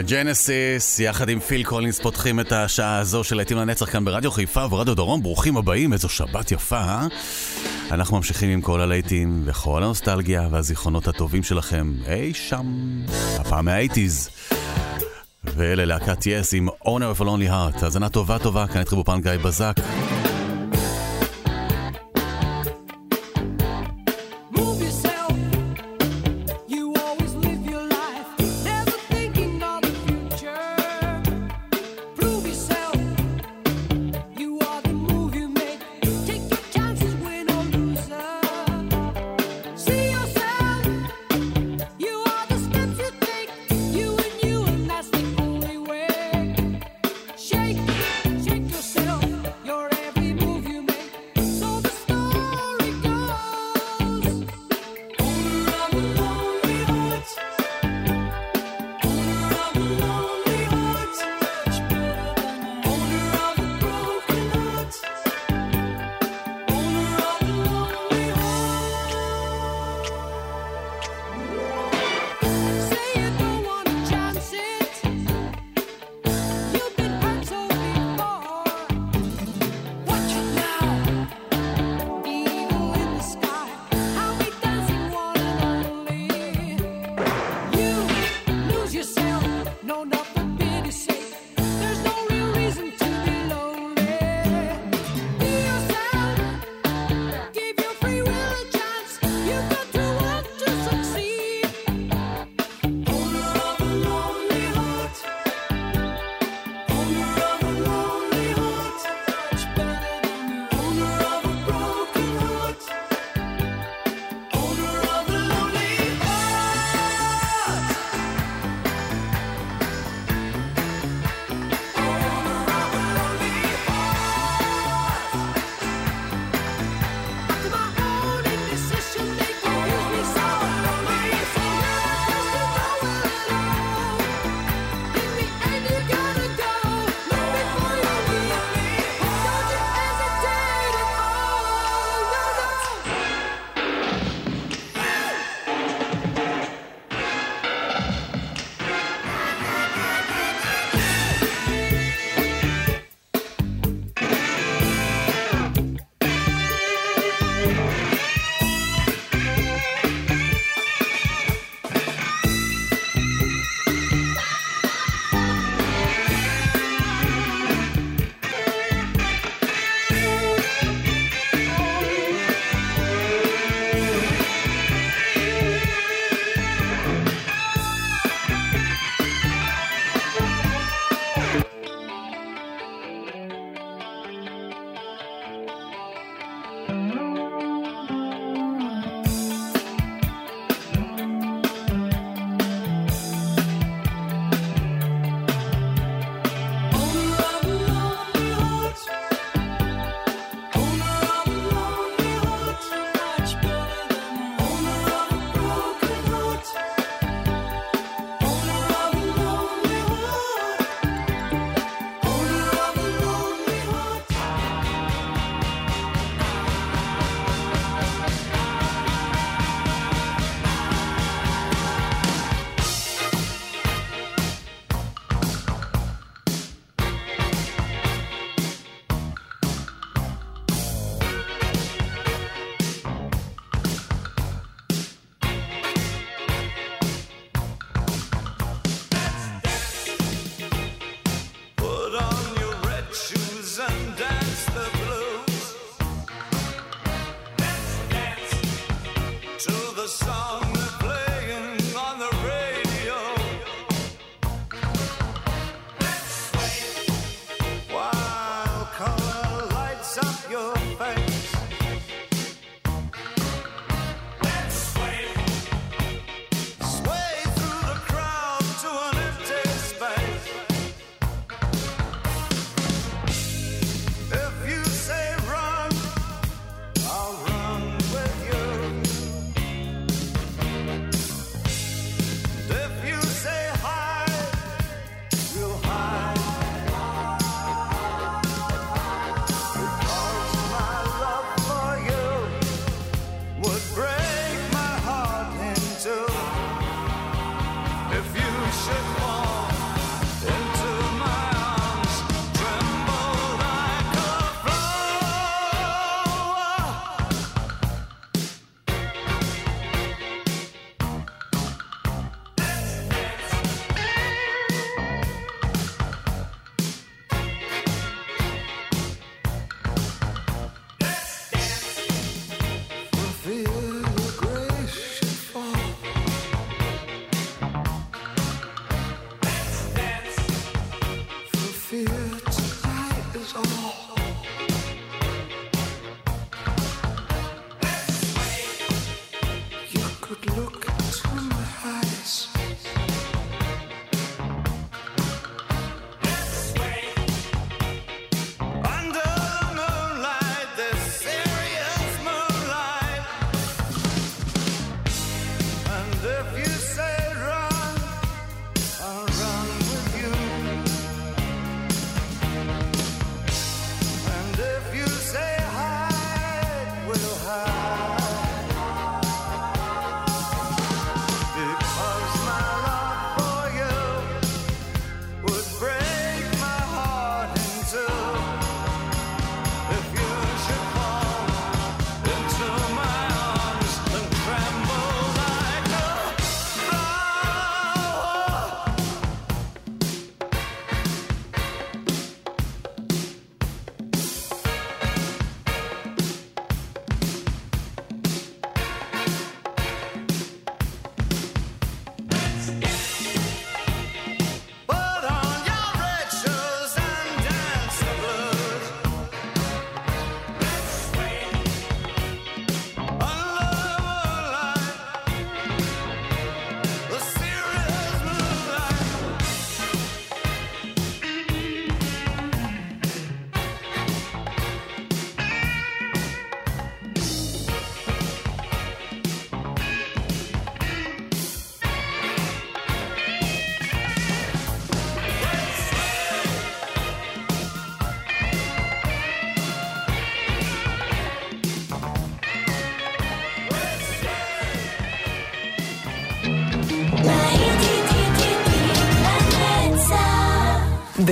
Genesis, יחד עם פיל קולינס פותחים את השעה הזו של להיטים לנצח כאן ברדיו חיפה ורדיו דרום. ברוכים הבאים, איזו שבת יפה, אה? אנחנו ממשיכים עם כל הלהיטים וכל הנוסטלגיה והזיכרונות הטובים שלכם אי שם, הפעם מה eighties. ואלה להקת Yes עם Owner of a Lonely Heart. האזנה טובה טובה, כאן איתכם באולפן גיא בזק.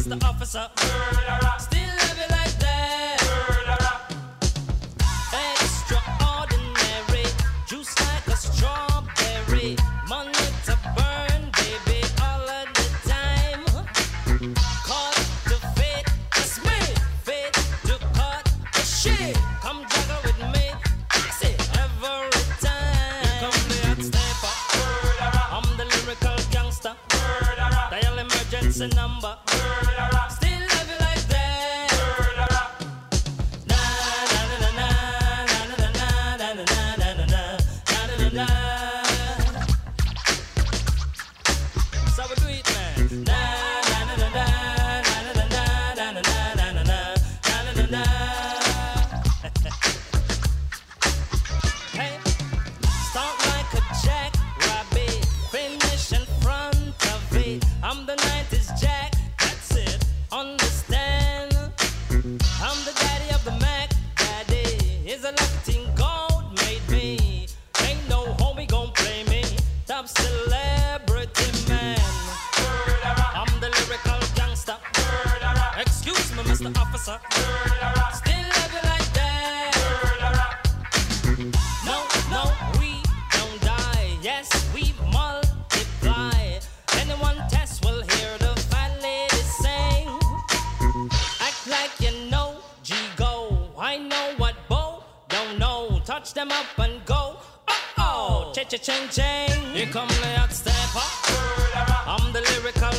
Mr. Officer. Murderer. Still love you like that. Murderer. Extraordinary. Juice like a strawberry. Money to burn, baby, all of the time. Caught to fate, it's me. Fate to cut the shit. Come juggle with me. Fix it every time. Here come the hot. Murderer. I'm the lyrical gangster. Murderer. Dial emergency number.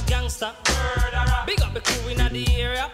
gangster. Murderer. Big up the crew in the area.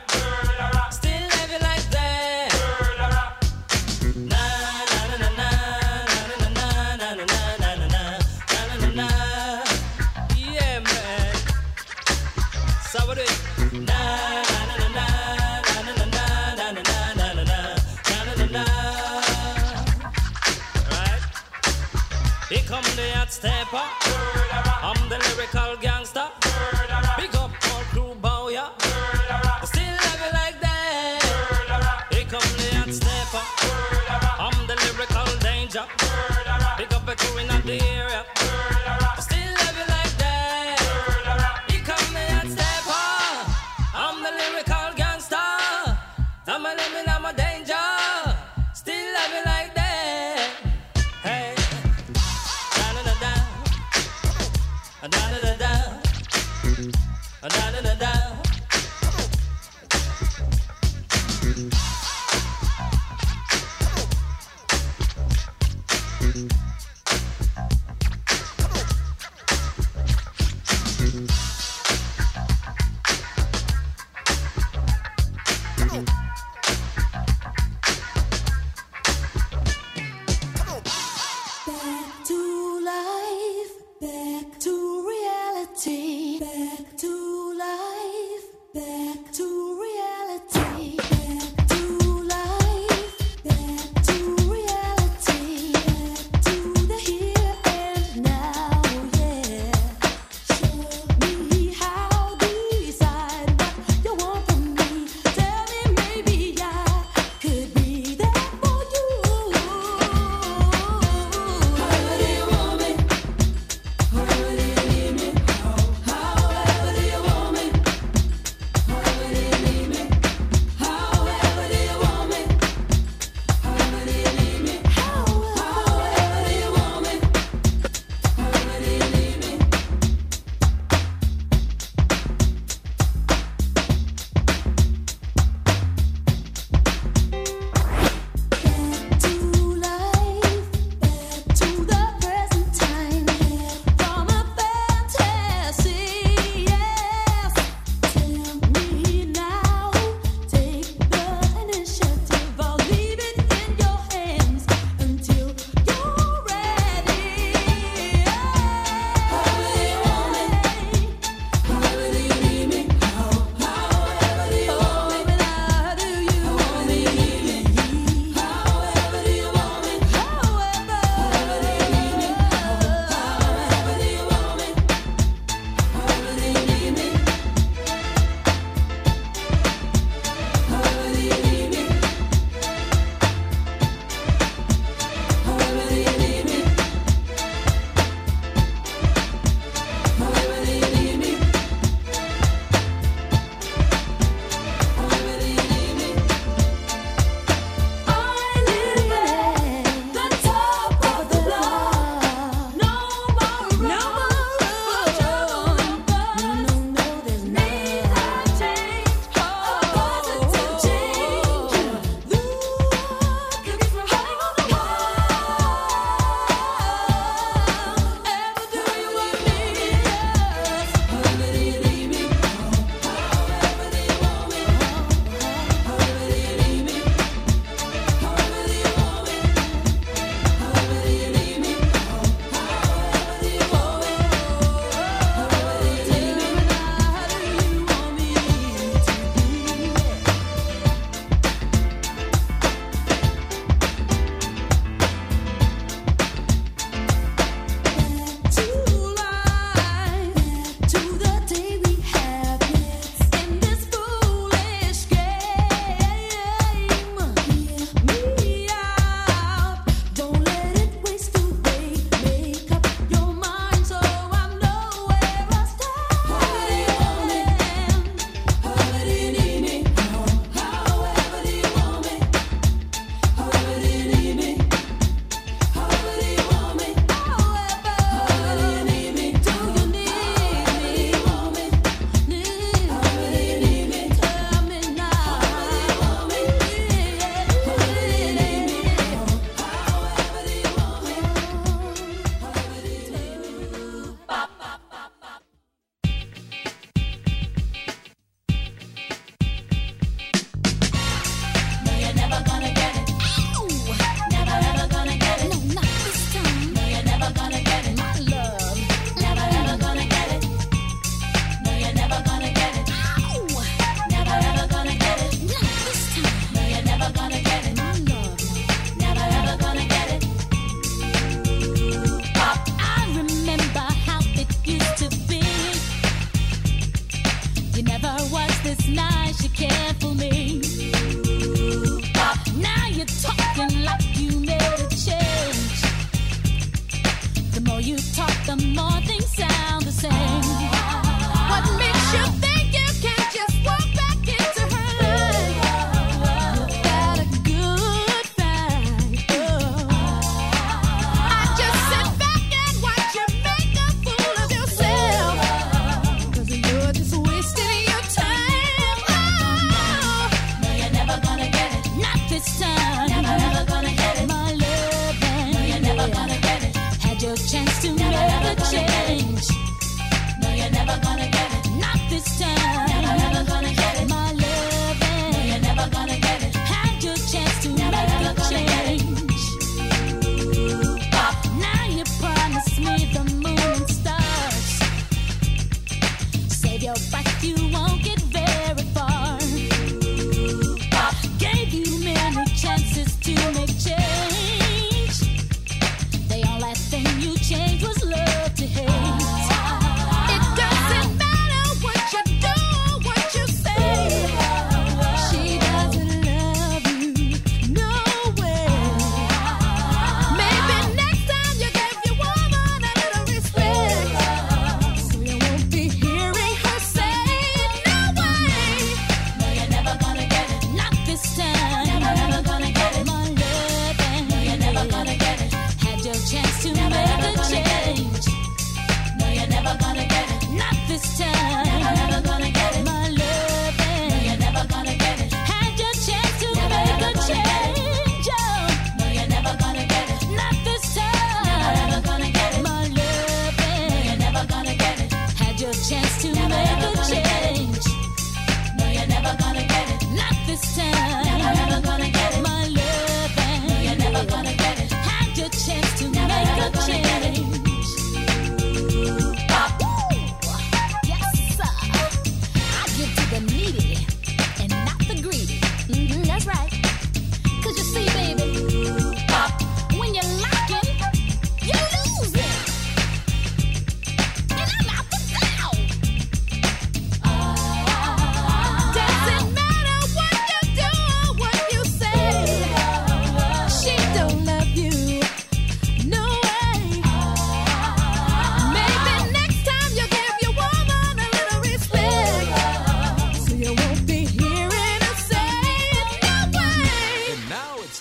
change.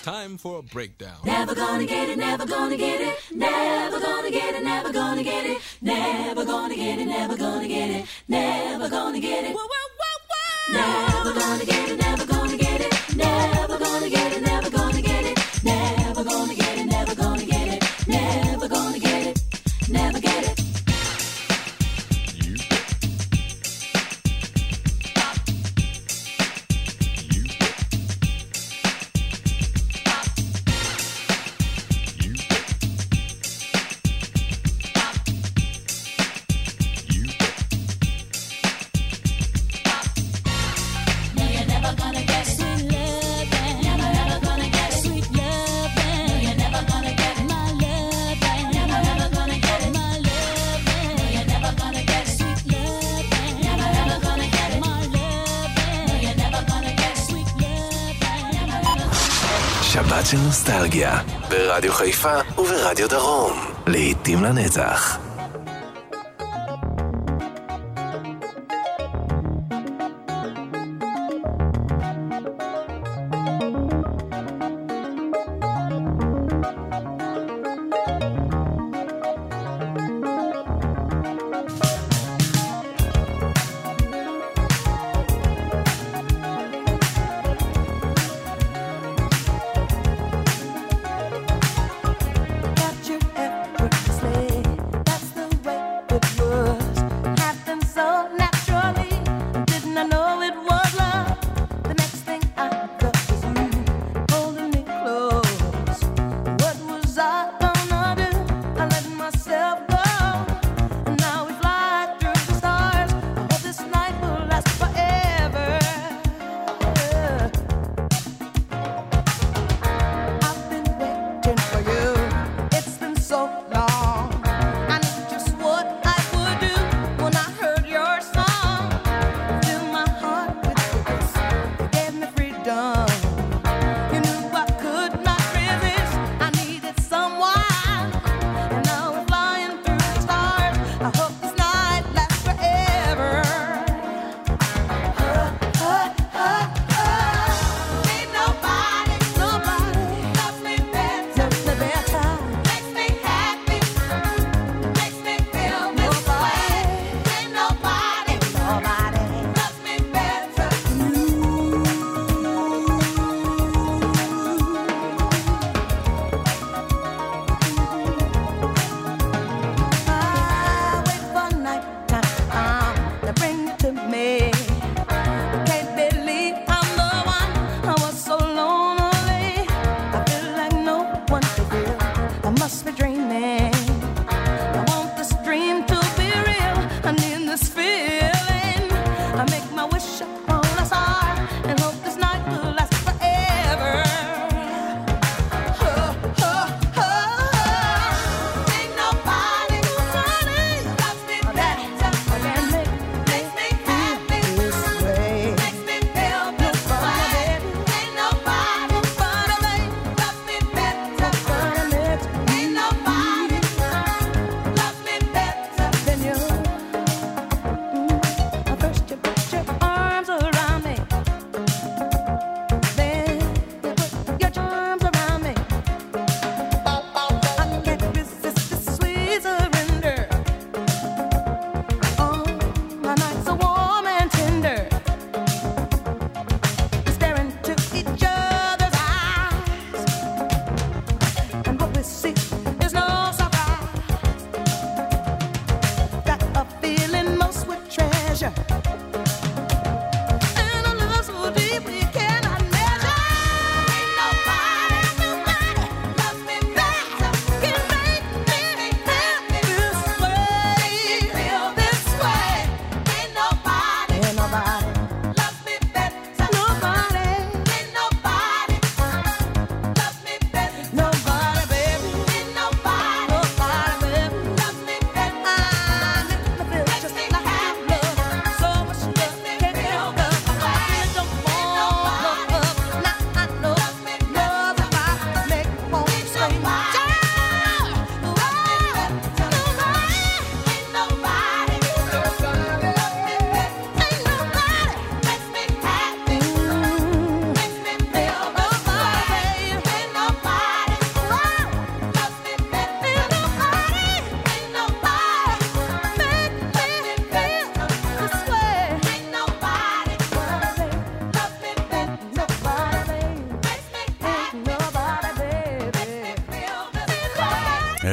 time for a breakdown. Never gonna get it, never gonna get it, never gonna get it, never gonna get it, never gonna get it, never gonna get it, never gonna get it. Whoa, whoa, whoa, whoa. Never gonna get it, never gonna get it, never gonna get it. להיטים לנצח.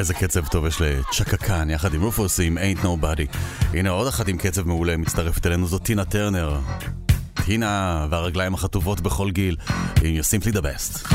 איזה קצב טוב יש לצ'קה קאן, יחד עם רופוס עם Ain't Nobody. הנה עוד אחת עם קצב מעולה מצטרפת אלינו, זאת טינה טרנר. טינה והרגליים החטובות בכל גיל, עם You Simply the.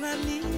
when I need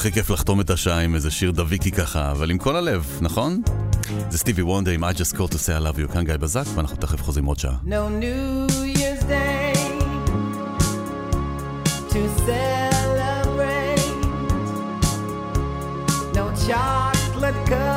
הכי כיף לחתום את השעה עם איזה שיר דביקי ככה, אבל עם כל הלב, נכון? זה סטיבי וונדה עם I just call to say I love you, כאן גיא בזק, ואנחנו תכף חוזרים עוד שעה. No new year's day to celebrate No chocolate cup